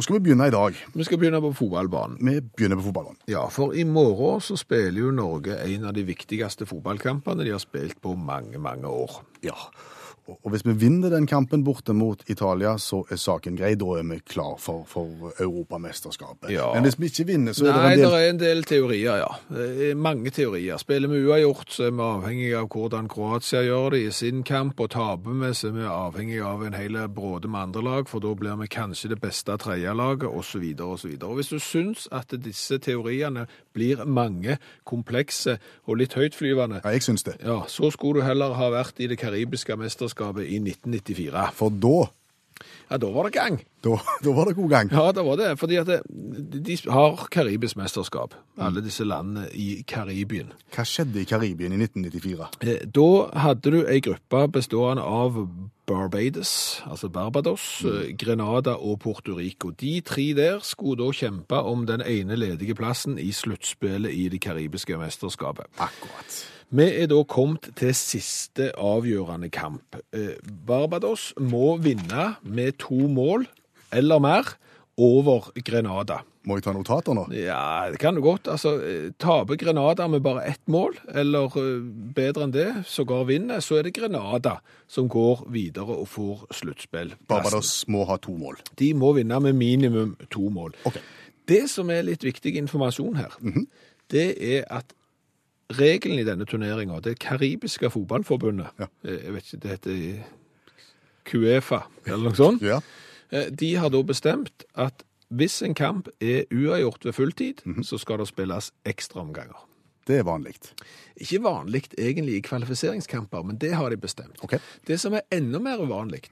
Hvor skal vi begynne i dag? Vi skal begynne på fotballbanen. Vi begynner på fotballbanen. Ja, for i morgen så spiller jo Norge en av de viktigste fotballkampene de har spilt på mange, mange år. Ja. Og hvis vi vinner den kampen borte mot Italia, så er saken grei. Da er vi klar for, for Europamesterskapet. Ja. Men hvis vi ikke vinner, så er Nei, det en del Nei, det er en del teorier, ja. Mange teorier. Spiller vi uavgjort, så er vi avhengig av hvordan Kroatia gjør det i sin kamp, og taper vi, så er vi avhengig av en hel bråde med andre lag, for da blir vi kanskje det beste tredjelaget, osv., osv. Hvis du syns at disse teoriene blir mange, komplekse og litt høytflyvende, Ja, jeg syns det. ja, så skulle du heller ha vært i det karibiske mesterskapet i 1994. For da, Ja, da var det gang. da, da var det god gang. Ja, da var det. Fordi at det, de har karibisk mesterskap, alle disse landene i Karibien. Hva skjedde i Karibien i 1994? Eh, Da hadde du ei gruppe bestående av Barbados, altså Barbados, eh, Grenada og Puerto Rico. De tre der skulle da kjempe om den ene ledige plassen i sluttspillet i det karibiske mesterskapet. Akkurat. Vi er da kommet til siste avgjørende kamp. Eh, Barbados må vinne med to mål eller mer over Grenada. Må jeg ta notater nå? Ja, det kan du godt. Altså, eh, taper Grenada med bare ett mål, eller eh, bedre enn det, sågar vinner, så er det Grenada som går videre og får sluttspill. Barbados må ha to mål. De må vinne med minimum to mål. Okay. Det som er litt viktig informasjon her, det er at regelen i denne turneringa, det karibiske fotballforbundet, Ja. eh, jeg vet ikke, det heter QEFA eller noe sånt, Ja. Eh, De har da bestemt at hvis en kamp er uavgjort ved fulltid, så skal det spilles ekstraomganger. Det er vanlig. Ikke vanlig egentlig i kvalifiseringskamper, men det har de bestemt. Okay. Det som er enda mer uvanlig,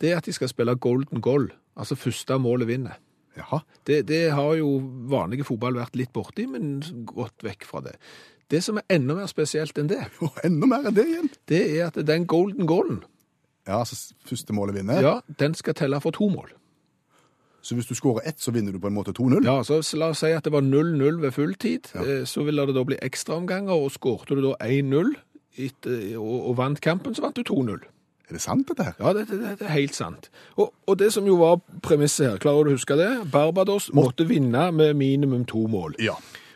det er at de skal spille golden goal, altså første målet vinner. Jaha. Det, det har jo vanlige fotball vært litt borti, men gått vekk fra det. Det som er enda mer spesielt enn det, Og enda mer enn det igjen. det er at den golden goalen, Ja, altså første målet vinner. ja, den skal telle for to mål. Så hvis du skårer ett, så vinner du på en måte 2-0? Ja, så la oss si at det var 0-0 ved fulltid, Ja. så ville det da bli ekstraomganger, og skårte du da 1-0 og, og vant kampen, så vant du 2-0. Er det sant, dette her? Ja, det, det, det er helt sant. Og, og det som jo var premisset her, klarer du å huske det? Barbados måtte vinne med minimum to mål. Ja.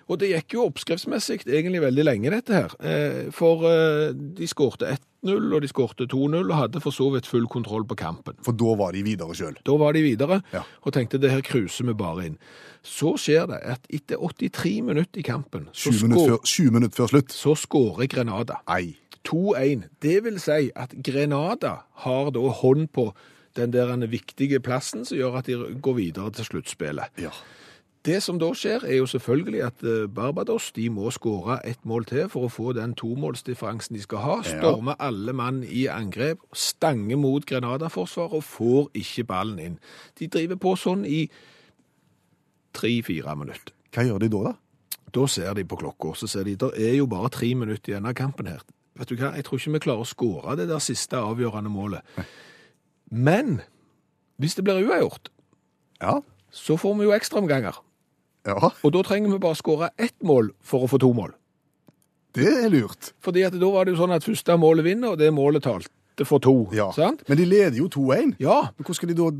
Og det gikk jo oppskriftsmessig egentlig veldig lenge, dette her. Eh, For eh, de skårte 1-0, og de skårte 2-0, og hadde for så vidt full kontroll på kampen. For da var de videre sjøl. Da var de videre, Ja. og tenkte det her cruiser vi bare inn. Så skjer det at etter 83 minutter i kampen, Sju minutter minutter før slutt. så skårer Grenada. Ei. 2-1. Det vil si at Grenada har da hånd på den der viktige plassen som gjør at de går videre til sluttspillet. Ja. Det som da skjer, er jo selvfølgelig at eh, Barbados de må skåre ett mål til for å få den tomålsdifferansen de skal ha. Storme alle mann i angrep, stanger mot Grenada-forsvaret og får ikke ballen inn. De driver på sånn i tre-fire minutter. Hva gjør de da, da? Da ser de på klokka, så ser de det er jo bare tre minutter igjen av kampen her. Vet du hva, jeg tror ikke vi klarer å skåre det der siste avgjørende målet. Men hvis det blir uavgjort, Ja. så får vi jo ekstraomganger. Ja, Og da trenger vi bare skåre ett mål for å få to mål. det er lurt. Fordi at da var det jo sånn at første målet vinner, og det målet talte for to. Ja. Sant? Men de leder jo 2-1. Ja, Men hvordan skal de da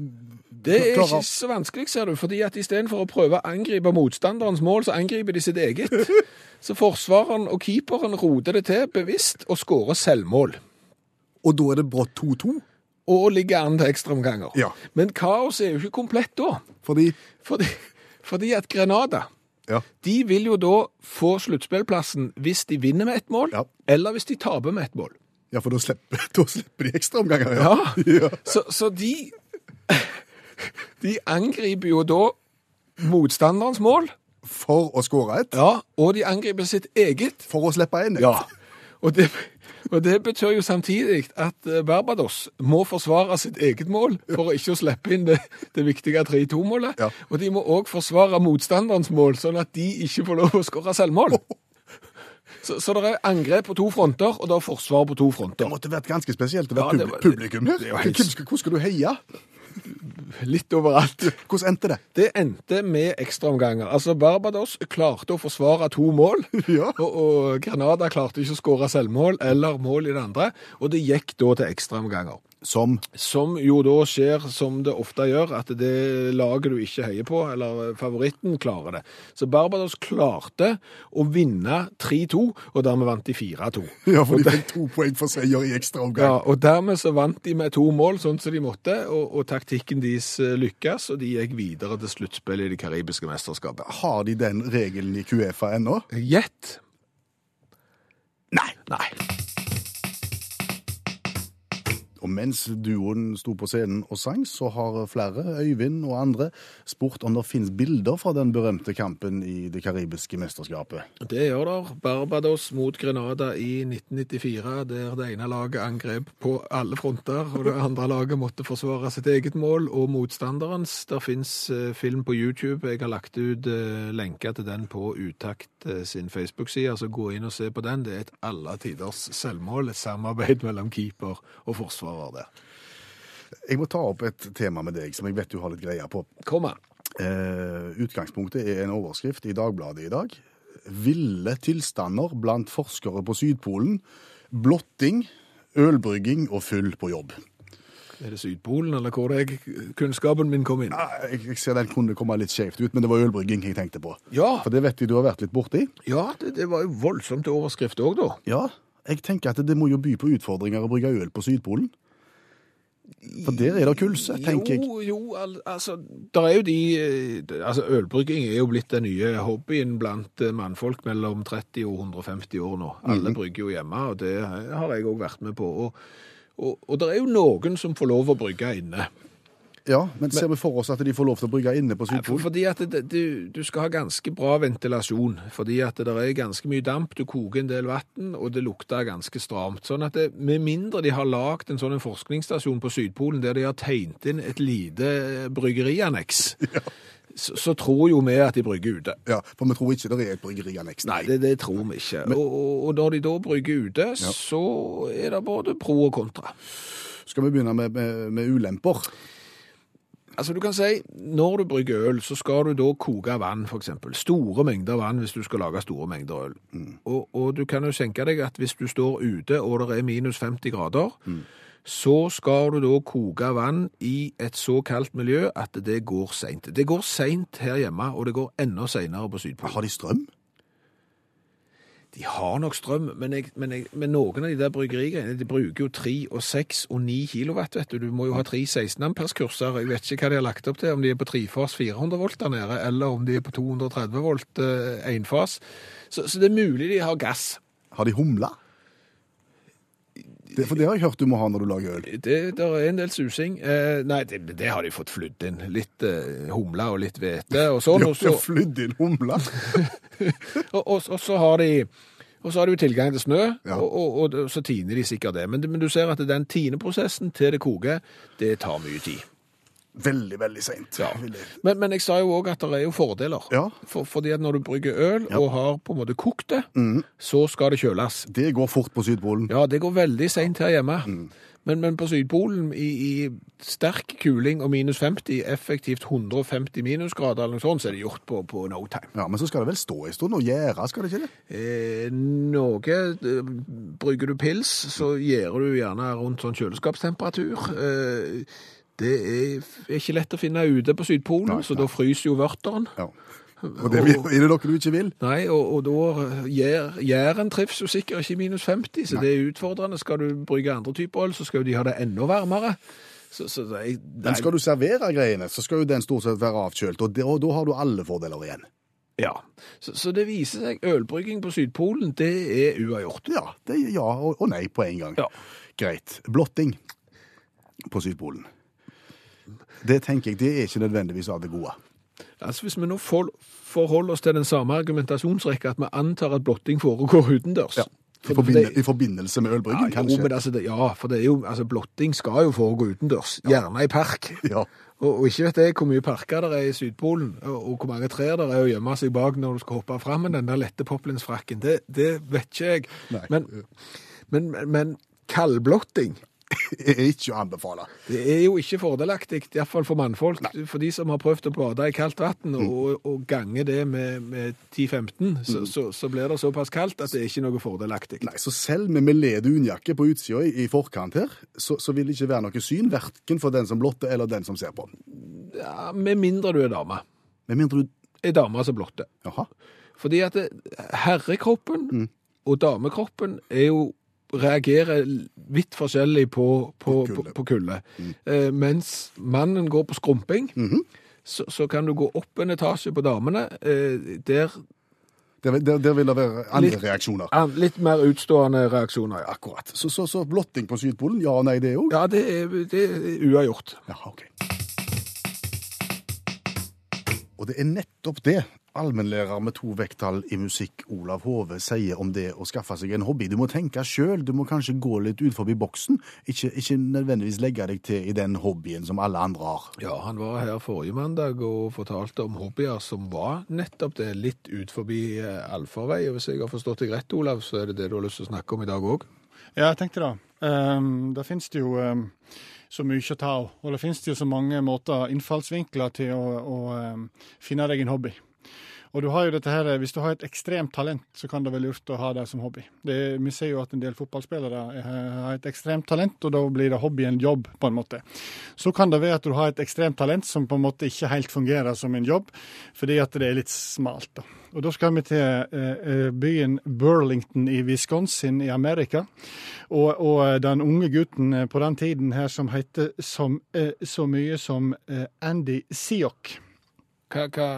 det er ikke så vanskelig, ser du. fordi at istedenfor å prøve å angripe motstanderens mål, så angriper de sitt eget. Så forsvareren og keeperen roter det til bevisst og skårer selvmål. Og da er det brått 2-2? Og ligger an til ekstraomganger. Ja. Men kaoset er jo ikke komplett da. Fordi Fordi, fordi at Grenada Ja. de vil jo da få sluttspillplassen hvis de vinner med ett mål, Ja. eller hvis de taper med ett mål. Ja, for da slipper, da slipper de ekstraomganger. Ja. ja. Så, så de De angriper jo da motstanderens mål, For å skåre et. ja, og de angriper sitt eget. For å slippe inn et. Ja. Og det, Og det betyr jo samtidig at eh, Barbados må forsvare sitt eget mål for å ikke slippe inn det, det viktige 3-2-målet. Ja. Og de må òg forsvare motstanderens mål, sånn at de ikke får lov å skåre selvmål. Så, så det er angrep på to fronter, og det er forsvar på to fronter. Det måtte vært ganske spesielt å være ja, pub publikum her. det var helt- Hvem skal- Hvor skal du heie? Litt overalt. Hvordan endte det? Det endte med ekstraomganger. Altså, Barbados klarte å forsvare to mål, Ja. og, og Granada klarte ikke å skåre selvmål eller mål i det andre, og det gikk da til ekstraomganger. Som Som jo da skjer, som det ofte gjør, at det laget du ikke heier på, eller favoritten, klarer det. Så Barbados klarte å vinne 3-2, og dermed vant de 4-2. Ja, for de fikk to poeng for seier i ekstraomgang. Ja, og dermed så vant de med to mål, sånn som de måtte, og, og taktikken deres eh, lykkes, og de gikk videre til sluttspillet i det karibiske mesterskapet. Har de den regelen i Cuefa ennå? Gjett? Nei. Nei. Og mens duoen sto på scenen og sang, så har flere, Øyvind og andre, spurt om det finnes bilder fra den berømte kampen i det karibiske mesterskapet. Det gjør der. Barbados mot Grenada i 1994, der det ene laget angrep på alle fronter, og det andre laget måtte forsvare sitt eget mål og motstanderens. Der finnes eh, film på YouTube. Jeg har lagt ut lenke lenker til den på Utakt eh, sin Facebook-side, så gå inn og se på den. Det er et alle tiders selvmål, et samarbeid mellom keeper og forsvarer der. Jeg må ta opp et tema med deg som jeg vet du har litt greie på. Kom an. Eh, utgangspunktet er en overskrift i Dagbladet i dag. Ville tilstander blant forskere på Sydpolen. Blotting, ølbrygging og fyll på jobb. Er det Sydpolen, eller hvor er kunnskapen min kom inn? Ja, jeg ser den kunne komme litt skjevt ut, men det var ølbrygging jeg tenkte på. Ja, For det vet jeg du har vært litt borti. ja det, det var jo voldsomt overskrift òg, da. Ja, jeg tenker at det må jo by på utfordringer å brygge øl på Sydpolen. For der er det kulse, tenker jeg. Jo, jo, al altså, der er jo de eh, Altså, ølbrygging er jo blitt den nye hobbyen blant eh, mannfolk mellom 30 og 150 år nå. Alle Mhm. brygger jo hjemme, og det har jeg òg vært med på. Og, og, og det er jo noen som får lov å brygge inne. Ja, men ser vi for oss at de får lov til å brygge inne på For, Sydpolen? fordi at det, du, du skal ha ganske bra ventilasjon, fordi at det der er ganske mye damp, du koker en del vann, og det lukter ganske stramt. Sånn at det, med mindre de har lagd en sånn forskningsstasjon på Sydpolen der de har tegnet inn et lite bryggerianneks, så, så tror jo vi at de brygger ute. Ja, for vi tror ikke det er et bryggerianneks. Nei, det, det tror vi ikke. og, og- og når de da brygger ute, så er det både pro og kontra. Skal vi begynne med, med, med ulemper? Altså du kan si, når du brygger øl, så skal du da koke vann, eksempel. Store mengder vann hvis du skal lage store mengder øl. Og, og du kan jo tenke deg at hvis du står ute og det er minus 50 grader, så skal du da koke vann i et så kaldt miljø at det går sent. Det går sent her hjemme, og det går enda senere på Sydpolen. Har de strøm? De har nok strøm, men, jeg, men, jeg, men noen av de der bryggerigreiene, de bruker jo 3 og 6 og 9 kilowatt, vet du. Du må jo ha tre 16 amperskurser. Jeg vet ikke hva de har lagt opp til, om de er på trefas 400 volt der nede, eller om de er på 230 volt eh, enfas. Så, så det er mulig de har gass. Har de humla? Det, for det har jeg hørt du må ha når du lager øl. Det der er en del susing. Eh, nei, det, det har de fått flydd inn. Litt eh, humle og litt hvete og De sånn. har Og så, flydd inn humle. og, og, og så har de og så har jo tilgang til snø, Ja. og, og, og så tiner de sikkert det. Men, men du ser at den tineprosessen til det koker, det tar mye tid. Veldig, veldig seint. Ja. Men, men jeg sa jo òg at det er jo fordeler. Ja. For, fordi at når du brygger øl og har på en måte kokt det, så skal det kjøles. Det går fort på Sydpolen. Ja, det går veldig seint her hjemme. Men, men på Sydpolen, i, i sterk kuling og minus 50, effektivt 150 minusgrader eller noe sånt, så er det gjort på, på no time. Ja, Men så skal det vel stå en stund og gjære, skal det ikke det? Eh, noe eh, Brygger du pils, så gjør du gjerne rundt sånn kjøleskapstemperatur. Eh, det er, er ikke lett å finne ute på Sydpolen, Nei, så da fryser jo vørteren. Ja. Og det vil- er det noe du ikke vil? Nei, og, og da Jæren trives jo sikkert ikke i minus 50, så det er utfordrende. Skal du brygge andre typer øl, så skal jo de ha det enda varmere. Så, så det, det, Men skal du servere greiene, så skal jo den stort sett være avkjølt, og, det, og da har du alle fordeler igjen. Ja, så, så det viser seg ølbrygging på Sydpolen, det er uavgjort. Ja, det er ja og, og nei på en gang. Ja. Greit. Blotting på Sydpolen. Det tenker jeg, det er ikke nødvendigvis av det gode. Altså Hvis vi nå forholder oss til den samme argumentasjonsrekka, at vi antar at blotting foregår utendørs, Ja. I, For- for forbinde, det- I forbindelse med ølbryggen, Ja, jo, kanskje? men altså, det, ja, for det er jo, altså, blotting skal jo foregå utendørs, gjerne i park. Ja. Og, og ikke vet jeg hvor mye parker det er i Sydpolen, og, og hvor mange trær det er å gjemme seg bak når du skal hoppe fram med den der lette poplinsfrakken. Det, det vet ikke jeg. Nei. Men, men, men kaldblotting, Er ikke å anbefale. det er jo ikke fordelaktig, i hvert fall for mannfolk. For de som har prøvd å bade i kaldt vann, og, og gange det med, med 10-15, så, så, så blir det såpass kaldt at det er ikke noe fordelaktig. Nei, så selv med melé dunjakke på utsida i, i forkant her, så, så vil det ikke være noe syn, verken for den som blotter eller den som ser på. Ja, med mindre du er dame. Med mindre du Er dame som blotter. Jaha. Fordi at det- herrekroppen og damekroppen er jo reagerer vidt forskjellig på, på, På på, kulde. kulde. Eh, mens mannen går på skrumping, så, så kan du gå opp en etasje på damene. Eh, der Der, der, vil det være andre Litt- reaksjoner. er litt mer utstående reaksjoner. Ja, Akkurat. Så, så, så blotting på Sydpolen, ja og nei det òg? ja det, er, det er uavgjort. Ja, ok. Og det er nettopp det allmennlærer med to vekttall i musikk Olav Hove sier om det å skaffe seg en hobby. Du må tenke sjøl, du må kanskje gå litt ut forbi boksen. Ikke, ikke nødvendigvis legge deg til i den hobbyen som alle andre har. Ja, han var her forrige mandag og fortalte om hobbyer som var nettopp det, litt ut forbi eh, allfarvei. Og hvis jeg har forstått deg rett, Olav, så er det det du har lyst til å snakke om i dag òg? Ja, jeg tenkte det. Um, det finnes det jo um, så mye å ta av. Og det finnes det jo så mange måter, innfallsvinkler, til å, å um, finne deg en hobby. Og du har jo dette her, Hvis du har et ekstremt talent, så kan det være lurt å ha det som hobby. Det, vi ser jo at en del fotballspillere eh, har et ekstremt talent, og da blir det hobby en jobb, på en måte. Så kan det være at du har et ekstremt talent som på en måte ikke helt fungerer som en jobb, fordi at det er litt smalt. da. Og Da skal vi til eh, eh, byen Burlington i Wisconsin i Amerika. Og, og den unge gutten på den tiden her som heter som, så mye som Andy Siok. Hva, hva,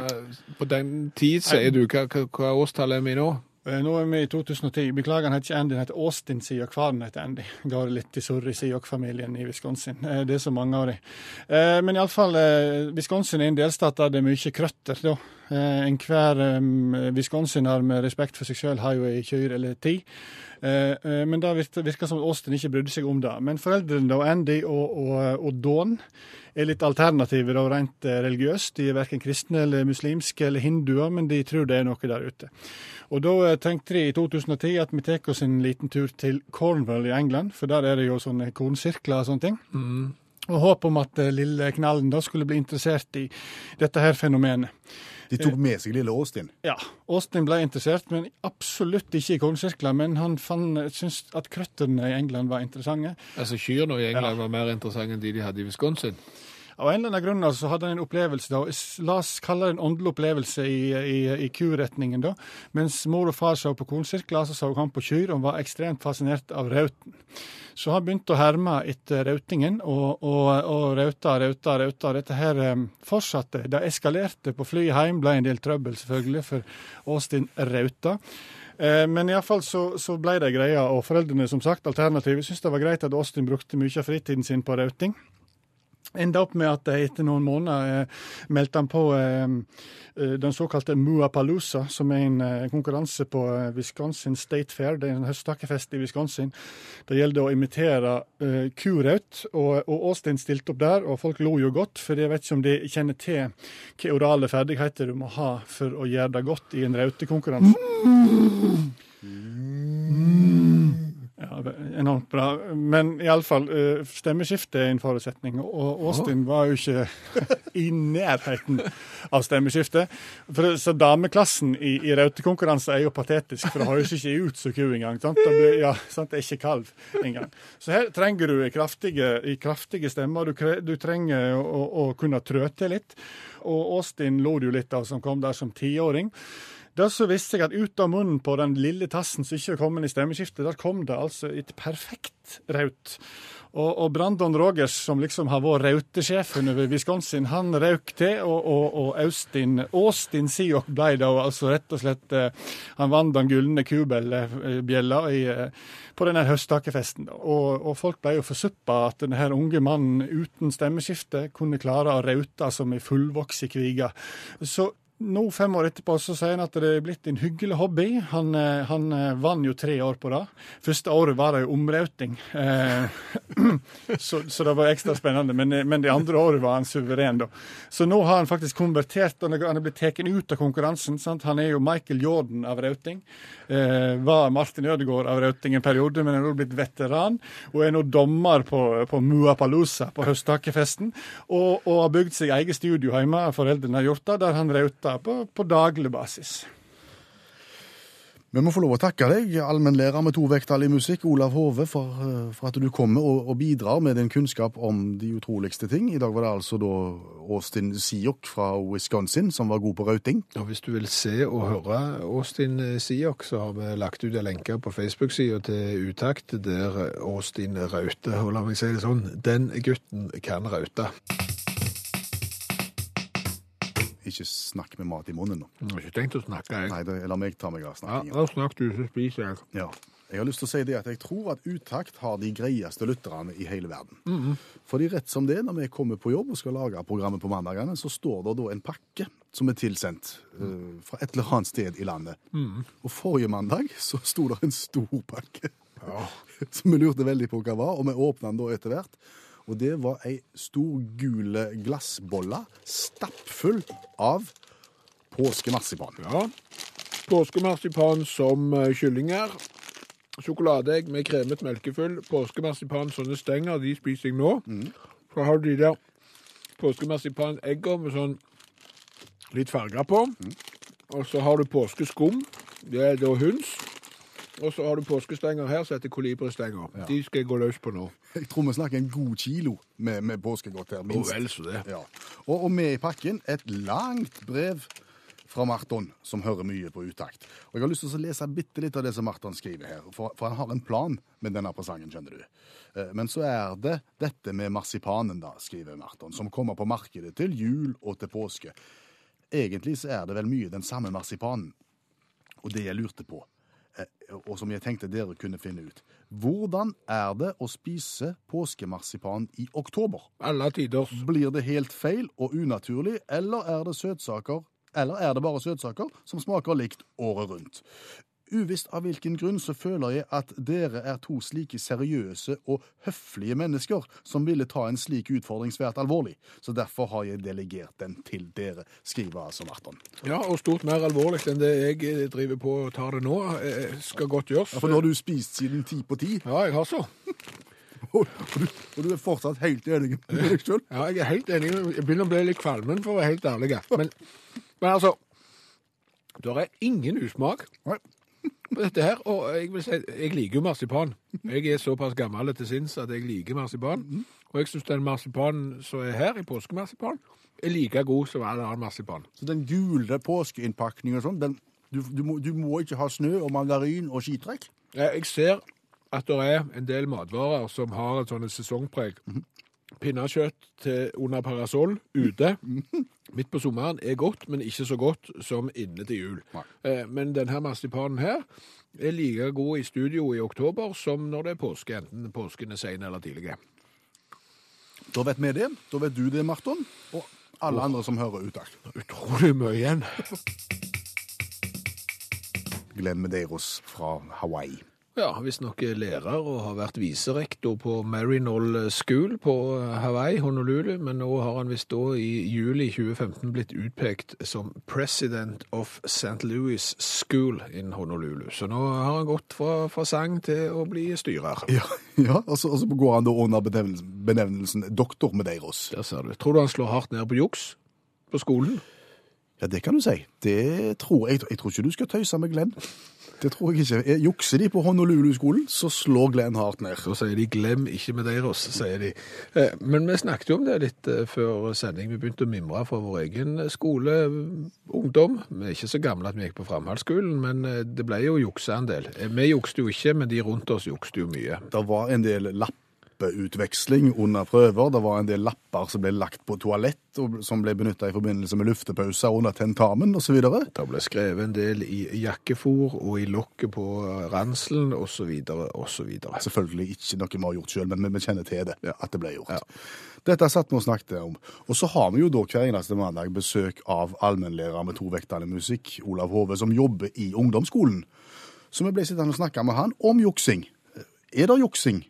på den tid, sier du. Hva, hva, hva årstall er vi nå? Eh, Nå er vi i 2010. Beklager, han heter ikke Andy, han heter Austin Siok. Faren heter Andy. Går litt i surr i Siok-familien i Wisconsin. Eh, Det er så mange av dem. Eh, Men iallfall, Wisconsin er en delstat der det er mye krøtter. da. Eh, Enhver Wisconsin har med respekt for seg sjøl har jo ei kyr eller ti. Eh, eh, Men det virker som Austin ikke brydde seg om det. Men foreldrene, da, Andy og, og, og Dawn, er litt alternative da, rent religiøst. De er verken kristne eller muslimske eller hinduer, men de tror det er noe der ute. Og da tenkte de i 2010 at vi tar oss en liten tur til Cornwall i England, for der er det jo sånne kornsirkler og sånne ting. Og håp om at lille knallen da skulle bli interessert i dette her fenomenet. De tok med seg lille Austin. Ja, Austin ble interessert, men absolutt ikke i kornsirkler. Men han syntes at krøttene i England var interessante. Altså Kyrne i England var mer interessante enn de de hadde i Wisconsin. Av en eller annen grunn altså, hadde han en opplevelse, da, la oss kalle det en åndelig opplevelse i, i, i kuretningen. da. Mens mor og far så på kornsirkler, så så han på kyr og var ekstremt fascinert av rauten. Så han begynte å herme etter rautingen, og, og, og rauta, rauta, rauta. Dette her eh, fortsatte. Det eskalerte på flyet hjem, ble en del trøbbel selvfølgelig, for Austin rauta. Eh, Men iallfall så, så ble det greia, og foreldrene som sagt, alternativet syntes det var greit at Austin brukte mye av fritiden sin på rauting. Enda opp med at etter noen måneder eh, meldte han på eh, eh, den såkalte Muapalooza, som er en eh, konkurranse på eh, Wisconsin State Fair. Det er en høsttakkefest i Wisconsin. Det gjelder å imitere eh, kuraut, og, Austin stilte opp der, og folk lo jo godt, for jeg vet ikke om de kjenner til hvilke orale ferdigheter du må ha for å gjøre det godt i en rautekonkurranse. Ja, enormt bra. Men iallfall, uh, stemmeskifte er en forutsetning. Og Austin var jo ikke i nærheten av stemmeskifte. For så Dameklassen i, i rautekonkurranser er jo patetisk, for det høres ikke ut som ku engang. Sant? Det, blir, ja, sant? det er ikke kalv engang. Så her trenger du kraftige, i kraftige stemmer. Du, du trenger å, å kunne trø til litt. Og Austin lo det jo litt av, som kom der som tiåring. Da så visste jeg at ut av munnen på den lille tassen som ikke var kommet i stemmeskiftet, der kom det altså et perfekt raut. Og, og Brandon Rogers, som liksom har vært rautesjefen over Wisconsin, han røk til, og, og, og Austin, Austin Siok ble da altså rett og slett eh, Han vant den gylne kubelbjella eh, på denne høsttakkefesten. Og, og folk ble jo forsuppa at denne unge mannen uten stemmeskifte kunne klare å raute som ei fullvoksen kvige. Så nå, fem år etterpå, så sier han at det er blitt en hyggelig hobby. Han, eh, han eh, vant jo tre år på det. Første året var det jo omrauting, eh, så, så det var ekstra spennende. Men, men det andre året var han suveren, da. Så nå har han faktisk konvertert, han er blitt tatt ut av konkurransen. Sant? Han er jo Michael Jordan av rauting. Eh, var Martin Ødegaard av rauting en periode, men er nå blitt veteran. Og er nå dommer på, på Muapalooza på høsttakkefesten. Og, og har bygd seg eget studio hjemme, foreldrene har gjort det, der han rauter på, på daglig basis. Vi må få lov å takke deg, allmennlærer med to vekttall i musikk, Olav Hove, for, eh, for at du kommer og, og bidrar med din kunnskap om de utroligste ting. I dag var det altså da Austin Siok fra Wisconsin som var god på rauting. Og hvis du vil se og høre Austin Siok, så har vi lagt ut en lenke på Facebook-sida til Utakt, der Austin rauter. Og la meg si det sånn, den gutten kan raute. Ikke snakk med mat i munnen nå. Jeg har ikke tenkt å snakke, jeg. Nei, det, la meg ta meg av Ja, snakk du, så spiser jeg. Ja. Jeg har lyst til å si det at jeg tror at Utakt har de greieste lytterne i hele verden. Fordi rett som det, når vi kommer på jobb og skal lage programmet på mandagene, så står det da en pakke som er tilsendt uh, fra et eller annet sted i landet. Og forrige mandag så sto det en stor pakke som vi lurte veldig på hva var, og vi åpna den da etter hvert. Og det var ei stor gule glassbolle stappfull av påskemarsipan. Ja. Påskemarsipan som eh, kyllinger. Sjokoladeegg med kremet melkefull. Påskemarsipan, sånne stenger, de spiser jeg nå. Så har du de der påskemarsipaneggene med sånn litt farger på. Og så har du påskeskum. Det er da høns. Og så har du påskestenger her som heter kolibristenger. De skal jeg gå løs på nå. Jeg tror vi snakker en god kilo med, med påskegodt her. minst. minst. vel, så det. Ja. Og, og med i pakken et langt brev fra Marton, som hører mye på utakt. Og Jeg har lyst til å lese bitte litt av det som Marton skriver her, for, for han har en plan med denne presangen, skjønner du. Eh, Men så er det dette med marsipanen, da, skriver Marton, som kommer på markedet til jul og til påske. Egentlig så er det vel mye den samme marsipanen. Og det jeg lurte på, og som jeg tenkte dere kunne finne ut. Hvordan er det å spise påskemarsipan i oktober? Alle tiders. Blir det helt feil og unaturlig, eller er det søtsaker eller er det bare søtsaker som smaker likt året rundt? Uvisst av hvilken grunn så føler jeg at dere er to slike seriøse og høflige mennesker som ville ta en slik utfordring svært alvorlig. Så derfor har jeg delegert den til dere, skriver altså Marton. Ja, og stort mer alvorlig enn det jeg eh, driver på og tar det nå. eh, Skal godt gjøres. Ja, for nå har du spist siden ti på ti, Ja, jeg har så. og, og, du, og du er fortsatt helt enig med deg sjøl. Ja, jeg er helt enig. Jeg begynner å bli litt kvalmen, for å være helt ærlig. Men, men altså Det er ingen usmak Nei. På dette her. Og jeg vil si, jeg liker jo marsipan. Jeg er såpass gammel til sinns at jeg liker marsipan. Og jeg syns den marsipanen som er her, i påskemarsipan, er like god som all annen marsipan. Så den gule påskeinnpakningen og sånn, den, du, du, må, du må ikke ha snø og margarin og skitrekk? Jeg ser at det er en del matvarer som har et sånt sesongpreg. Pinnekjøtt til under parasoll ute midt på sommeren er godt, men ikke så godt som inne til jul. Eh, Men denne marsipanen her er like god i studio i oktober som når det er påske, enten påsken er sen eller tidlig. Da vet vi det. Da vet du det, Marton. Og alle andre som hører utakt. Utrolig mye igjen. Glenn Medeiros fra Hawaii. Ja, visstnok er lærer og har vært viserektor på Marinoll School på Hawaii, Honolulu, men nå har han visst da i juli 2015 blitt utpekt som president of St. Louis School in Honolulu. Så nå har han gått fra, fra sang til å bli styrer. Ja, ja og, så, og så går han da under benevnelsen, benevnelsen doktor Medeiros. Der ser du. Tror du han slår hardt ned på juks på skolen? Ja, det kan du si. Det tror jeg. Jeg tror ikke du skal tøyse med Glenn. Det tror jeg ikke. Eh, Jukser de på Honolulu-skolen, så slår Glenn hardt ned. Så sier de 'glem ikke Medeiros', sier de. Eh, Men vi snakket jo om det litt eh, før sending. Vi begynte å mimre fra vår egen skole. Ungdom. Vi er ikke så gamle at vi gikk på framhaldsskolen, men eh, det ble jo juksa en del. Eh, Vi jukste jo ikke, men de rundt oss jukste jo mye. Det var en del lapp, lappeutveksling under prøver. Det var en del lapper som ble lagt på toalett, og som ble benytta i forbindelse med luftepauser under tentamen osv. Det ble skrevet en del i jakkefor og i lokket på ranselen osv. osv. Selvfølgelig ikke noe vi har gjort sjøl, men vi kjenner til det, at det ble gjort. Ja. Dette satt vi og snakket om. Og så har vi jo da hver eneste mandag besøk av allmennlærer med tovektende musikk, Olav Hove, som jobber i ungdomsskolen. Så vi ble sittende og snakke med han om juksing. Er det juksing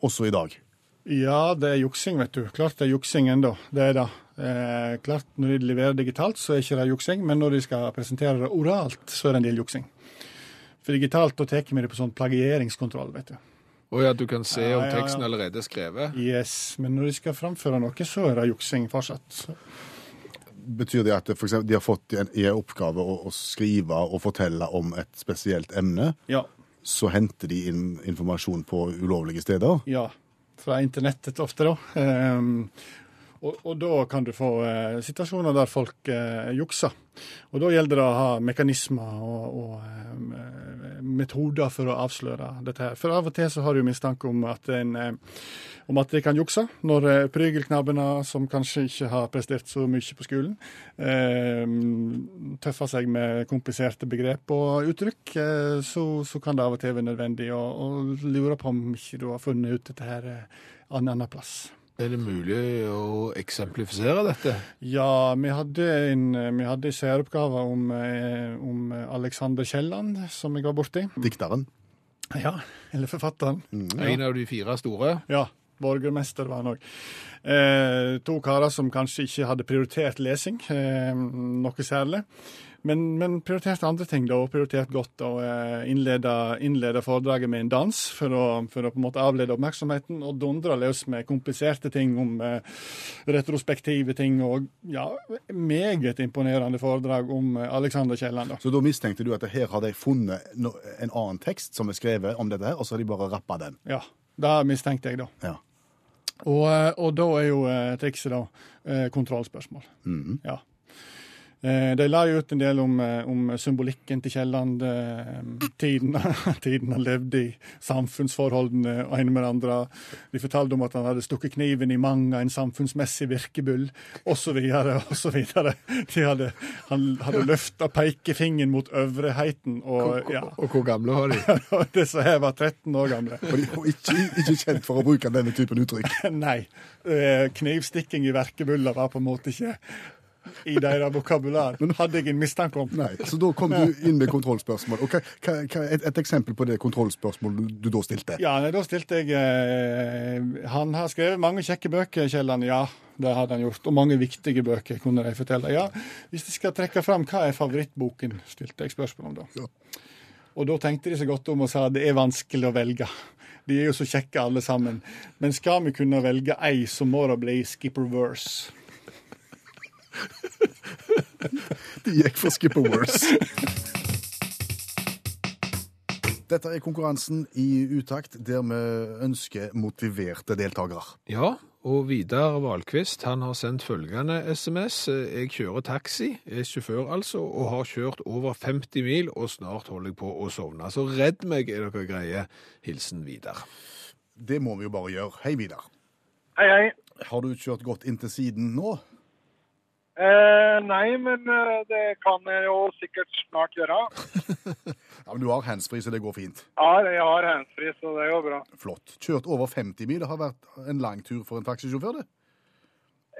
også i dag? Ja, det er juksing, vet du. Klart det er juksing ennå. Det er det. Eh, klart Når de leverer digitalt, så er ikke det juksing, men når de skal presentere det oralt, så er det en del juksing. For digitalt da tar vi det på sånn plagieringskontroll, vet du. Og ja, du kan se om ja, ja. teksten allerede er skrevet. Yes, Men når de skal framføre noe, så er det juksing fortsatt. Betyr det at for eksempel, de har fått en, i en oppgave å, å skrive og fortelle om et spesielt emne, Ja. Så henter de inn informasjon på ulovlige steder? Ja, fra internettet ofte, da. Og, og da kan du få eh, situasjoner der folk eh, jukser. Og da gjelder det å ha mekanismer og, og eh, metoder for å avsløre dette her. For av og til så har du mistanke om at, en, eh, om at de kan jukse, når eh, prygelknabbene, som kanskje ikke har prestert så mye på skolen, eh, tøffer seg med kompliserte begrep og uttrykk, eh, så, så kan det av og til være nødvendig å lure på om ikke du har funnet ut dette her eh, en annen plass. Er det mulig å eksemplifisere dette? Ja, vi hadde en, vi hadde en særoppgave om, eh, om Alexander Kielland, som jeg var borti. Dikteren? Ja, eller forfatteren. En av de fire store? Ja, borgermester var han òg. Eh, to karer som kanskje ikke hadde prioritert lesing, eh, noe særlig. Men, men prioriterte andre ting, da, og prioritert godt. Og eh, innleda, innleda foredraget med en dans for å, for å på en måte avlede oppmerksomheten, og dundra løs med kompliserte ting om eh, retrospektive ting, og ja, meget imponerende foredrag om eh, Alexander Kielland. Så da mistenkte du at her har de funnet no en annen tekst som er skrevet om dette her, og så har de bare rappa den? Ja, det mistenkte jeg, da. Ja. Og, og da er jo trikset da kontrollspørsmål. Mm -hmm. Ja. Eh, De la jo ut en del om, eh, om symbolikken til Kielland, eh, tiden, tiden han levde i, samfunnsforholdene og ene med det andre. De fortalte om at han hadde stukket kniven i mang en samfunnsmessig virkebull, osv., osv. De hadde, han hadde løfta pekefingeren mot øvrigheten. og ja, Og hvor gamle var de? disse her var 13 år gamle. Og de var ikke, ikke kjent for å bruke denne typen uttrykk. Nei. Knivstikking i verkebuller var på en måte ikke i deres vokabular. Hadde jeg en mistanke om. Nei, Så da kom du inn med kontrollspørsmål. Og hva, hva, et, et eksempel på det kontrollspørsmålet du da stilte? Ja, nei, da stilte jeg eh, Han har skrevet mange kjekke bøker, Kielland. Ja, det hadde han gjort. Og mange viktige bøker, kunne de fortelle. Ja, Hvis de skal trekke fram, hva er favorittboken? stilte jeg spørsmål om da. Ja. Og da tenkte de seg godt om og sa det er vanskelig å velge. De er jo så kjekke alle sammen. Men skal vi kunne velge ei, så må det bli Skipper Verse. De gikk for Skipper Worse. Dette er konkurransen i utakt, der vi ønsker motiverte deltakere. Ja, og Vidar Valkvist han har sendt følgende SMS. Jeg kjører taxi, er sjåfør altså, og har kjørt over 50 mil, og snart holder jeg på å sovne. Så redd meg, er dere greie. Hilsen Vidar. Det må vi jo bare gjøre. Hei, Vidar. Hei, hei. Har du kjørt godt inn til siden nå? Eh, nei, men eh, det kan jeg jo sikkert snart gjøre. Ja, men Du har handsfree, så det går fint. Ja, jeg har handsfree, så det går bra. Flott. Kjørt over 50 mil. Det har vært en lang tur for en taxisjåfør, det.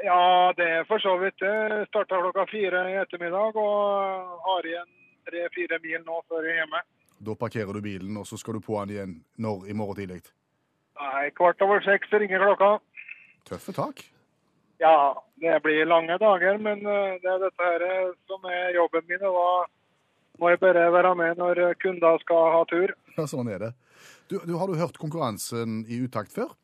Ja, det er for så vidt det. Starta klokka fire i ettermiddag og har igjen tre-fire mil nå før jeg er hjemme. Da parkerer du bilen, og så skal du på den igjen når i morgen tidlig. Nei, kvart over seks ringer klokka. Tøffe tak. Ja, det blir lange dager, men eh, det er dette her eh, som er jobben min. Og da må jeg bare være med når kunder skal ha tur. Ja, sånn er det. Du, du, har du hørt konkurransen i utakt før?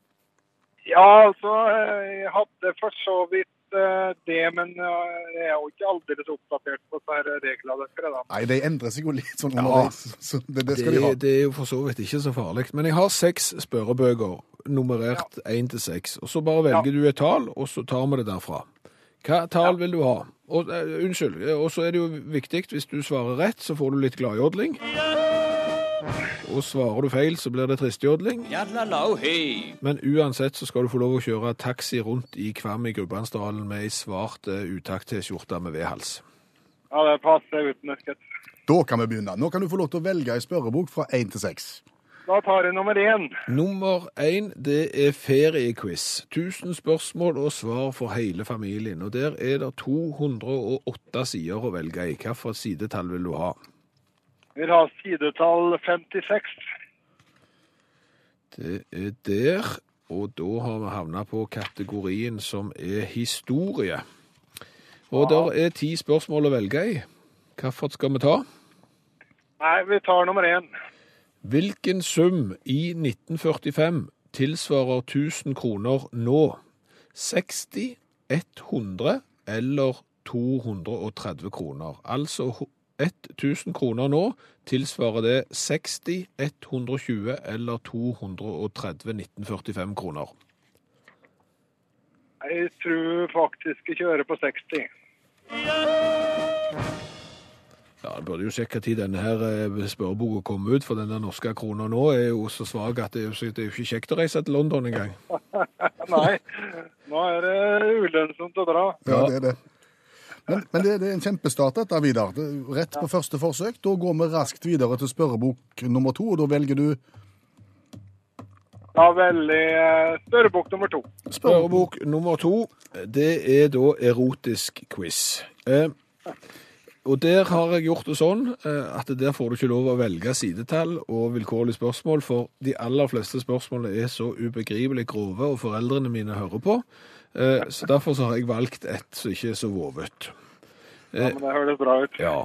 Ja, altså, eh, jeg hadde for så vidt det, men eh, jeg er jo ikke aldeles oppdatert på disse reglene dere da. Nei, de endrer seg jo litt sånn underveis. Så det, det skal de ha. Det, er jo for så vidt ikke så farlig. Men jeg har seks spørrebøker, nummerert én til seks. Og så bare velger du et tall, og så tar vi det derfra. Hva tall vil du ha? Og, uh, unnskyld, og så er det jo viktig, hvis du svarer rett, så får du litt gladjodling. Og svarer du feil, så blir det tristjodling. Men uansett så skal du få lov å kjøre taxi rundt i Kvam i Gudbrandsdalen med ei svart eh, utakt-T-skjorte med V-hals. Ja, det passer utmerket. Da kan vi begynne. Nå kan du få lov til å velge ei spørrebok fra én til seks. Da tar jeg nummer én. Nummer én, det er feriequiz. 1000 spørsmål og svar for hele familien. Og der er det 208 sider å velge i. Hvilket sidetall vil du ha? Vil ha sidetall 56. Det er der, og da har vi havna på kategorien som er historie. Og der er ti spørsmål å velge i. Hvilket skal vi ta? Nei, vi tar nummer én. Hvilken sum i 1945 tilsvarer 1000 kroner nå? 60, 100 eller 230 kroner? Altså 1000 kroner nå tilsvarer det 60, 120 eller 230 1945 kroner. Jeg tror faktisk jeg kjører på 60. Ja, En burde jo sjekke når denne her eh, spørreboka kom ut, for den norske krona nå er jo så svak at det er det er jo ikke kjekt å reise til London engang. Nei, nå er det ulønnsomt å dra. Ja, det er det. Men, men det, det er en kjempestart, dette, Vidar. Rett på første forsøk. Da går vi raskt videre til spørrebok nummer to, og da velger du Da veldig spørrebok nummer to. Spørrebok nummer to, det er da erotisk quiz. Eh, og der har jeg gjort det sånn eh, at der får du ikke lov å velge sidetall og vilkårlige spørsmål, for de aller fleste spørsmålene er så ubegripelig grove, og foreldrene mine hører på. Eh, så derfor så har jeg valgt et som ikke er så vovet. Ja, men det høres bra ut. Ja.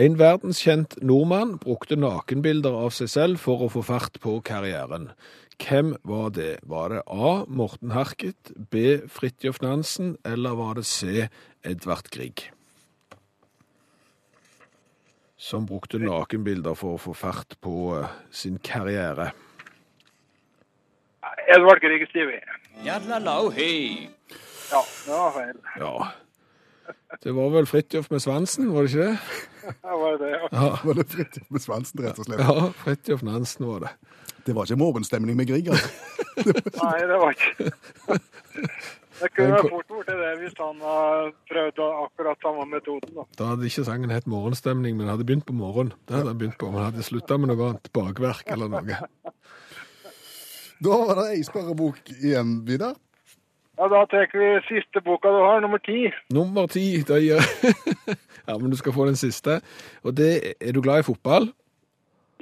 En verdenskjent nordmann brukte nakenbilder av seg selv for å få fart på karrieren. Hvem var det? Var det A. Morten Harket, B. Fridtjof Nansen, eller var det C. Edvard Grieg? Som brukte nakenbilder for å få fart på eh, sin karriere. Edvard Grieg Stivi. Jadlalau-hei. Ja, det var feil. Ja. Det var vel Fridtjof med svansen, var det ikke det? Det var det. ja. Ja, Var det Fridtjof med svansen, rett og slett? ja Fridtjof Nansen var det. Det var ikke morgenstemning med Grieg, altså. Nei, det var ikke Det kunne fort blitt det hvis han hadde prøvd akkurat samme metoden. da. Da hadde ikke sangen hett Morgenstemning, men hadde begynt på morgen. Det hadde han begynt på, men hadde slutta med noe annet, bakverk eller noe. Da var det ei spørrebok igjen, Vidar. Ja, Da tar vi siste boka du har, nummer ti. Nummer ti, da gjør Ja, men du skal få den siste. Og det Er du glad i fotball?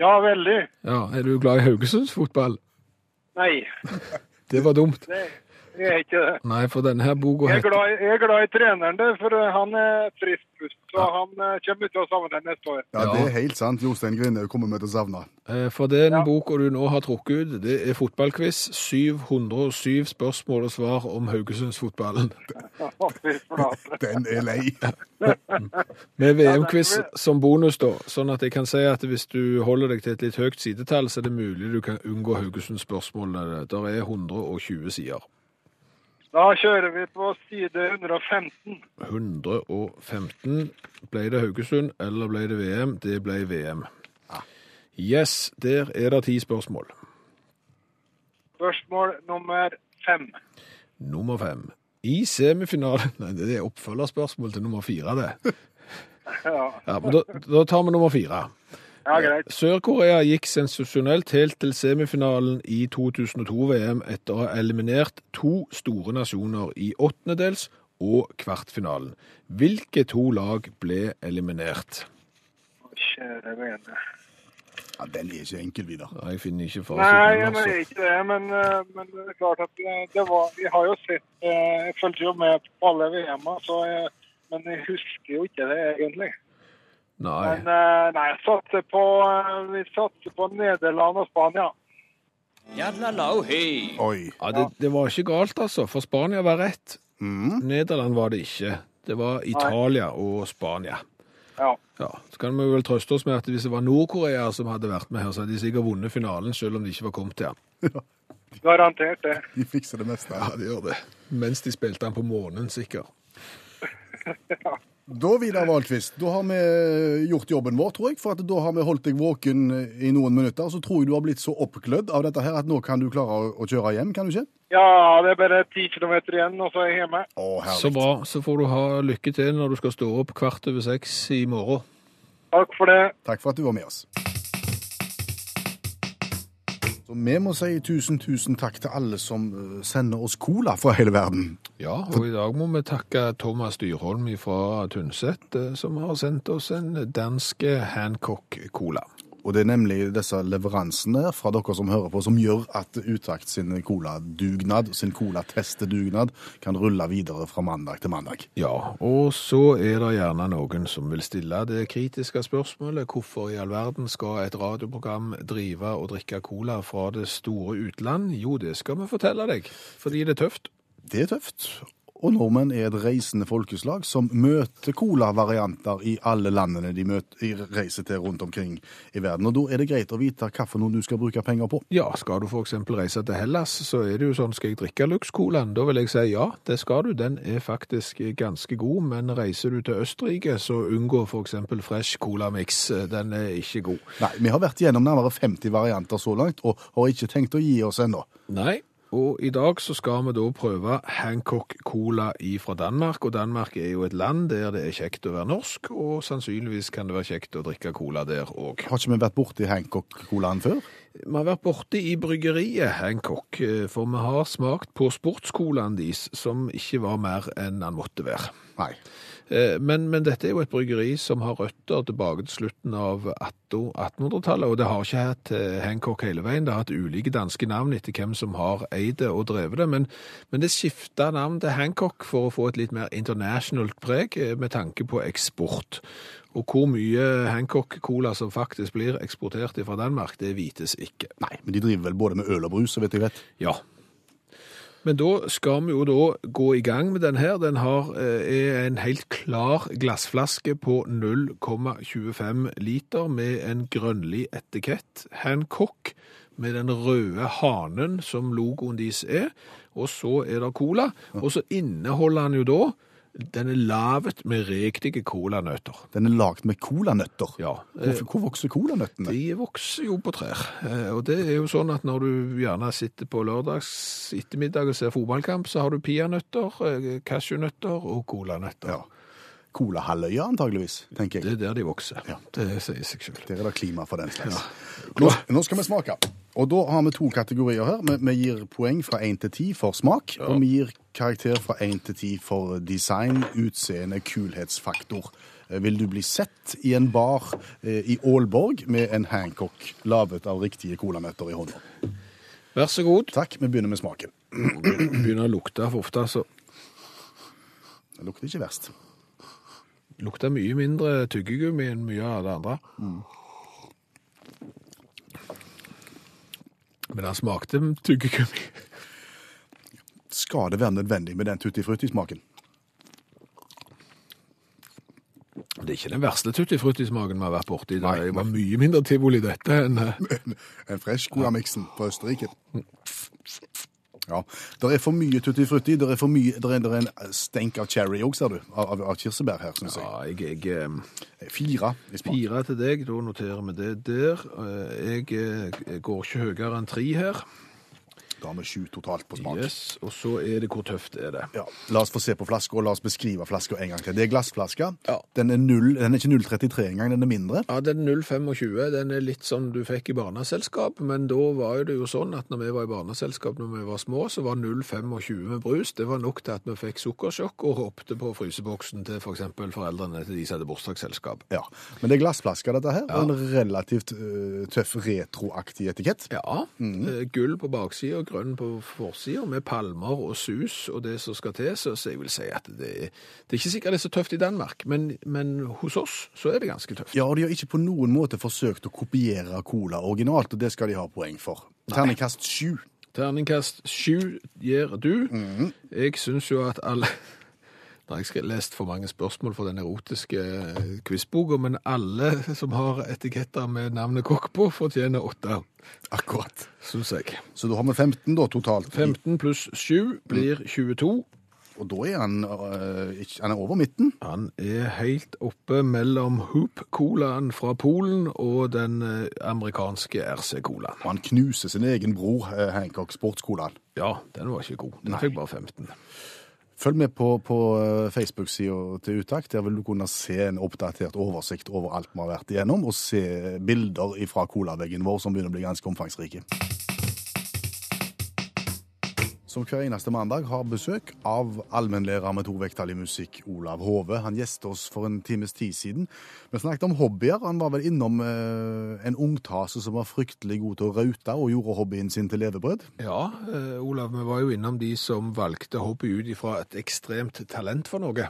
Ja, veldig. Ja. Er du glad i Haugesunds fotball? Nei, Det var dumt. det, jeg er ikke det. Nei, for denne her boka Jeg er jeg er glad i treneren, det, for eh, han er frisk pust. Så han eh, kommer til å savne den neste år. Ja, Ja. det er helt sant. Jostein Grine kommer vi til å savne. eh, For den Ja. boka du nå har trukket ut, det er fotballquiz. 707 spørsmål og svar om Haugesundsfotballen. Den er lei. Med VM-quiz som bonus, da. Sånn at jeg kan si at hvis du holder deg til et litt høyt sidetall, så er det mulig du kan unngå Haugesund-spørsmålene. Der er 120 sider. Da kjører vi på side 115. 115. Ble det Haugesund, eller ble det VM? Det ble VM. Yes, der er det ti spørsmål. Spørsmål nummer fem. Nummer fem. I semifinalen Nei, det er oppfølgerspørsmål til nummer fire, det. Ja, Ja, men da, da tar vi nummer fire. Ja greit. Sør-Korea gikk sensasjonelt helt til semifinalen i 2002-VM etter å ha eliminert to store nasjoner i åttendedels og kvartfinalen. Hvilke to lag ble eliminert? Kjære vene. Ja, Den er ikke enkel, Vidar. Nei, Jeg finner ikke Nei, jeg mener Altså. ikke det, men, eh, men det er klart at eh, det var Vi har jo sett eh, Jeg fulgte jo med på alle VM-er, men jeg husker jo ikke det egentlig. Nei. Men eh, nei, jeg satser på eh, Vi satser på Nederland og Spania. Oi. Ja, det, det var ikke galt, altså. For Spania var rett. Mm. Nederland var det ikke. Det var Italia og Spania. Ja. Ja, Så kan vi vel trøste oss med at hvis det var Nord-Korea som hadde vært med her, så hadde de sikkert vunnet finalen, selv om de ikke var kommet til den. Garantert det. De fikser det meste. Ja, de gjør det. Mens de spilte den på månen, sikkert. Da, Vidar Valkvist, da har vi gjort jobben vår, tror jeg. For at da har vi holdt deg våken i noen minutter. Så tror jeg du har blitt så oppglødd av dette her at nå kan du klare å, å kjøre hjem, kan du ikke? Ja, det er bare ti kilometer igjen, og så er jeg hjemme. Å. Så bra. Så får du ha lykke til når du skal stå opp kvart over seks i morgen. Takk for det. Takk for at du var med oss. Så vi må si tusen, tusen takk til alle som eh, sender oss cola fra hele verden. Ja, og i dag må vi takke Thomas Dyrholm fra Tynset, eh, som har sendt oss en dansk Hancock-cola. Og det er nemlig disse leveransene fra dere som hører på, som gjør at Utakt sin coladugnad, sin colatestedugnad, kan rulle videre fra mandag til mandag. Ja, og så er det gjerne noen som vil stille det kritiske spørsmålet hvorfor i all verden skal et radioprogram drive og drikke cola fra det store utland? Jo, det skal vi fortelle deg, fordi det er tøft. Det er tøft. Og nordmenn er et reisende folkeslag som møter cola-varianter i alle landene de, møter, reiser til rundt omkring i verden. Og da er det greit å vite noe du skal bruke penger på. Ja, skal du eksempel reise til Hellas, så er det jo sånn, skal jeg drikke Lux-colaen? Da vil jeg si ja, det skal du. Den er faktisk ganske god, men reiser du til Østerrike, så unngå eksempel Fresh Cola Mix. Den er ikke god. Nei, vi har vært gjennom nærmere 50 varianter så langt, og har ikke tenkt å gi oss ennå. Nei, og i dag så skal vi da prøve Hancock Cola fra Danmark, og Danmark er jo et land der det er kjekt å være norsk, og sannsynligvis kan det være kjekt å drikke cola der òg. Har ikke vi vært borti Hancock-colaen før? Vi har vært borte i bryggeriet Hancock, eh, for vi har smakt på sportscolaen deres, som ikke var mer enn den måtte være. Nei. Eh, Men, men dette er jo et bryggeri som har røtter tilbake til slutten av 1800-tallet, og det har ikke hatt eh, Hancock hele veien. Det har hatt ulike danske navn etter hvem som har eid det og drevet det, men, men det skifta navn til Hancock for å få et litt mer internasjonalt preg eh, med tanke på eksport. Og hvor mye Hancock-cola som faktisk blir eksportert fra Danmark, det vites ikke. Nei, men de driver vel både med øl og brus, så vidt jeg vet. Ja. Men da skal vi jo da gå i gang med den her. Den har, eh, er en helt klar glassflaske på 0,25 liter med en grønnlig etikett. Hancock med den røde hanen som logoen deres er. Og så er det cola. Og så inneholder den jo da Den er lavet med riktige colanøtter. Den er laget med colanøtter. Ja. Hvor, hvor vokser colanøttene? De vokser jo på trær. Eh, Og det er jo sånn at når du gjerne sitter på lørdags ettermiddag og ser fotballkamp, så har du peanøtter, eh, cashewnøtter og colanøtter. Ja. Colahalvøya, antageligvis, tenker jeg. Det er der de vokser. Ja. Det sier seg selv. Der er det klima for den slags. Nå, nå skal vi smake. Og da har vi to kategorier her. Vi, vi gir poeng fra 1 til 10 for smak, og vi gir karakter fra 1 til 10 for design, utseende, kulhetsfaktor. Vil du bli sett i en bar eh, i Aalborg med en Hancock laget av riktige colanøtter i hånda? Vær så god. Takk, vi begynner med smaken. Begynner å lukte for ofte, så Det lukter ikke verst. lukter mye mindre tyggegummi enn mye av det andre. Men han smakte tyggegummi. Skal det være nødvendig med den tutti frutti-smaken? Det er ikke den verste tutti frutti-smaken vi har vært borti. Det var mye mindre tivoli dette enn eh, En fresh colamiksen fra Østerrike. Ja, Det er for mye tutti frutti. Det er, for mye, der er, der er en stenk av cherry òg, ser du. Av, av- av kirsebær her, syns jeg. Ja, jeg, jeg eh, Fire i smak. Fire til deg, da noterer vi det der. Jeg, Jeg eh, går ikke høyere enn tre her. Da har vi sju totalt på smak. Yes, Og så er det hvor tøft er det. Ja, La oss få se på flaska, og la oss beskrive flaska en gang til. Det er glassflaska. Ja. Den, er 0, den er ikke 0,33 engang, den er mindre. Ja, den er 0,25 den er litt som du fikk i barneselskap, men da var det jo sånn at når vi var i barneselskap når vi var små, så var 0,25 med brus. Det var nok til at vi fikk sukkersjokk og ropte på fryseboksen til f.eks. For foreldrene til de som hadde bursdagsselskap. Ja, Men det er glassflaska, dette her. Og en relativt uh, tøff retroaktig etikett. Ja, eh, gull på baksida grønn på forsida, med palmer og sus og det som skal til. Så, jeg vil si at det, det er ikke sikkert det er så tøft i Danmark, men, men hos oss så er det ganske tøft. Ja, og de har ikke på noen måte forsøkt å kopiere Cola originalt, og det skal de ha poeng for. Terningkast sju. Terningkast sju gir du. Jeg syns jo at alle Nå har jeg lest for mange spørsmål for den erotiske eh, quizboka, men alle som har etiketter med navnet kokk på, fortjener åtte, Akkurat. syns jeg. Så da har vi 15 da, totalt. 15 pluss 7 blir 22. Og da er han, øh, han er over midten. Han er helt oppe mellom Hoop-colaen fra Polen og den eh, amerikanske RC-colaen. Og han knuser sin egen bror, Hancock Sportscolaen. Ja, den var ikke god. Den Nei. fikk bare 15. Følg med på, på eh, Facebook-sida til Utakt. Der vil du kunne se en oppdatert oversikt over alt vi har vært igjennom, og se bilder fra colaveggen vår som begynner å bli ganske omfangsrike. Som hver eneste mandag har besøk av allmennlærer med to vekttall i musikk, Olav Hove. Han gjestet oss for en times tid siden. Vi snakket om hobbyer. Han var vel innom eh, en ungtase som var fryktelig god til å raute, og gjorde hobbyen sin til levebrød. Ja, eh, Olav, vi var jo innom de som valgte hobby ut ifra et ekstremt talent for noe.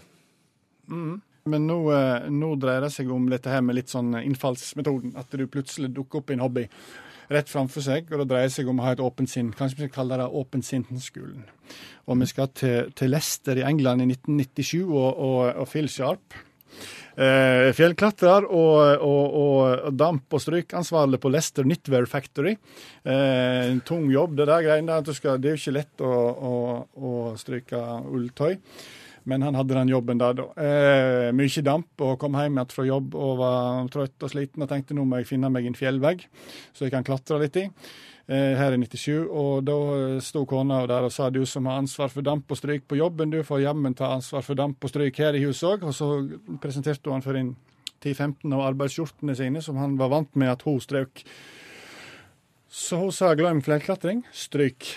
Men nå, eh, nå dreier det seg om dette her med litt sånn innfallsmetoden. At du plutselig dukker opp i en hobby rett framfor seg, og det dreier seg om å ha et åpent sinn. Kanskje vi skal kalle det åpensinnsskolen. Og vi skal til, til Leicester i England i 1997 og, og, og Phil Sharp. Eh, fjellklatrer og, og, og damp- og strykansvarlig på Lester Knitwear Factory. Eh, en tung jobb, det der greiene der. Det er jo ikke lett å, å, å stryke ulltøy. Men han hadde den jobben da. Eh, mye damp, og kom hjem igjen fra jobb og var trøtt og sliten og tenkte nå må jeg finne meg en fjellvegg så jeg kan klatre litt i. Eh, her i 97, og da sto kona der og sa du som har ansvar for damp og stryk på jobben, du får jammen ta ansvar for damp og stryk her i huset òg. Og så presenterte hun han for en 10-15 av arbeidsskjortene sine som han var vant med at hun strøk. Så hun sa glem fjellklatring, stryk.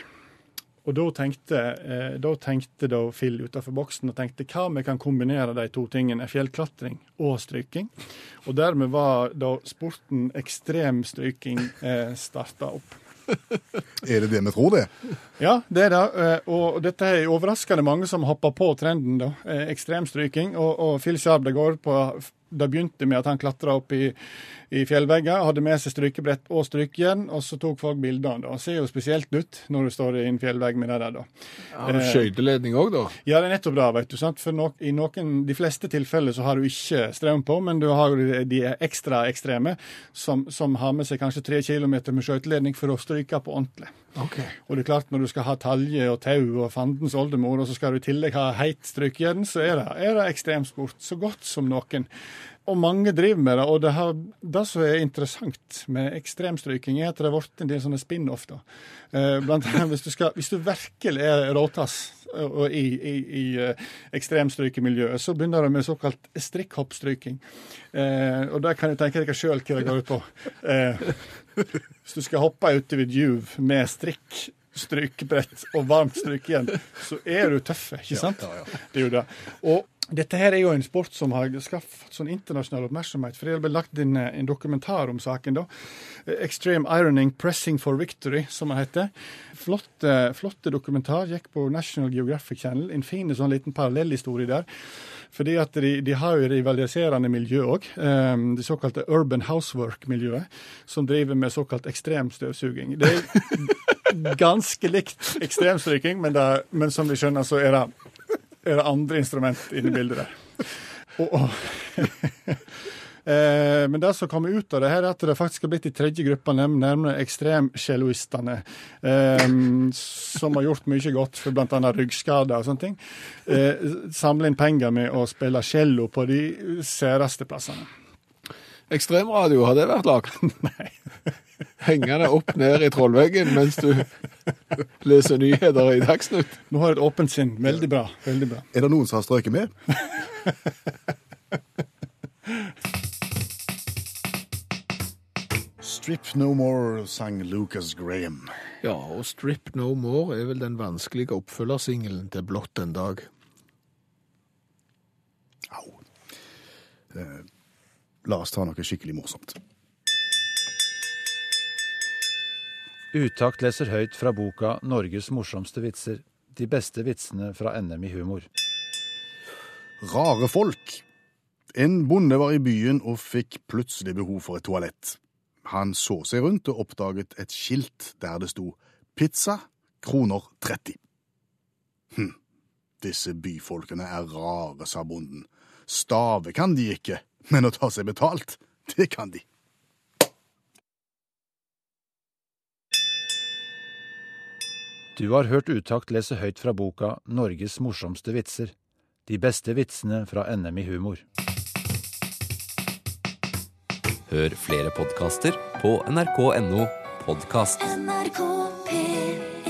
Og da tenkte, eh, da tenkte da Phil utenfor boksen og tenkte hva vi kan kombinere de to tingene, fjellklatring og stryking. Og dermed var da sporten ekstremstryking eh, starta opp. Er det det vi tror det? Ja, det er det. eh, Og dette er overraskende mange som hopper på trenden, da. Ekstrem Ekstremstryking. Og, og Phil Sharp, det går på Det begynte med at han klatra opp i, i fjellvegger, hadde med seg strykebrett og strykejern, og så tok folk bilder. det Ser jo spesielt ut når du står i en fjellvegg med det der, da. Har du Eh, skøyteledning òg, da? Ja, det er nettopp det, vet du. sant? For no i noen, de fleste tilfeller så har du ikke strøm på, men du har jo de ekstra ekstreme som, som har med seg kanskje tre kilometer med skøyteledning for å stryke på ordentlig. Okay. Og det er klart, når du skal ha talje og tau og fandens oldemor, og så skal du i tillegg ha heit strykejern, så er det, er det ekstremsport så godt som noen. Og mange driver med det. Og det, har, det som er interessant med ekstremstryking, er at det har blitt en del sånne spin-off. da. Eh, Blant annet hvis du, skal, hvis du virkelig er råtass eh, i, i, i eh, ekstremstrykemiljøet, så begynner det med såkalt strikkhoppstryking. Og der kan du tenke deg sjøl hva det går ut på. Hvis du skal hoppe ute et juv med strikk, strykebrett og varmt strykejern, så er du tøff, ikke sant? Det er jo det. Og dette her er jo en sport som har skaffet sånn internasjonal oppmerksomhet. For det ble lagt inn eh, en dokumentar om saken. da. Eh, Extreme Ironing Pressing for Victory, som det heter. Flotte, flott, dokumentar. Gikk på National Geographic Channel. En fin sånn liten parallellhistorie der. Fordi at de, de har jo rivaliserende miljø òg. Det såkalte Urban Housework-miljøet, som driver med såkalt ekstremstøvsuging. Det er ganske likt ekstremstryking, men, det, men som vi skjønner, så er det, er det andre instrument inne i bildet der. Og, og Eh, men det som kommer ut av det her, er at det faktisk har blitt de tredje gruppa, nærmere ekstremcelloistene, eh, som har gjort mye godt for bl.a. ryggskader og sånne ting. Eh, Samle inn penger med å spille cello på de særeste plassene. Ekstremradio, har det vært lagd? Nei. Hengende opp ned i trollveggen mens du leser nyheter i Dagsnytt? Nå har jeg et åpent sinn. Veldig bra. veldig bra. Er det noen som har strøket med? Strip No More sang Lucas Graham. Ja, og Strip No More er vel den vanskelige oppfølgersingelen til Blått en dag. Au. La oss ta noe skikkelig morsomt. Utakt leser høyt fra boka 'Norges morsomste vitser'. De beste vitsene fra NM i humor. Rare folk. En bonde var i byen og fikk plutselig behov for et toalett. Han så seg rundt og oppdaget et skilt der det sto 'Pizza kroner 30'. Hm, disse byfolkene er rare, sa bonden. Stave kan de ikke, men å ta seg betalt, det kan de. Du har hørt Utakt lese høyt fra boka 'Norges morsomste vitser'. De beste vitsene fra NM i humor. Hør flere podkaster på nrk.no podkast. NRK P3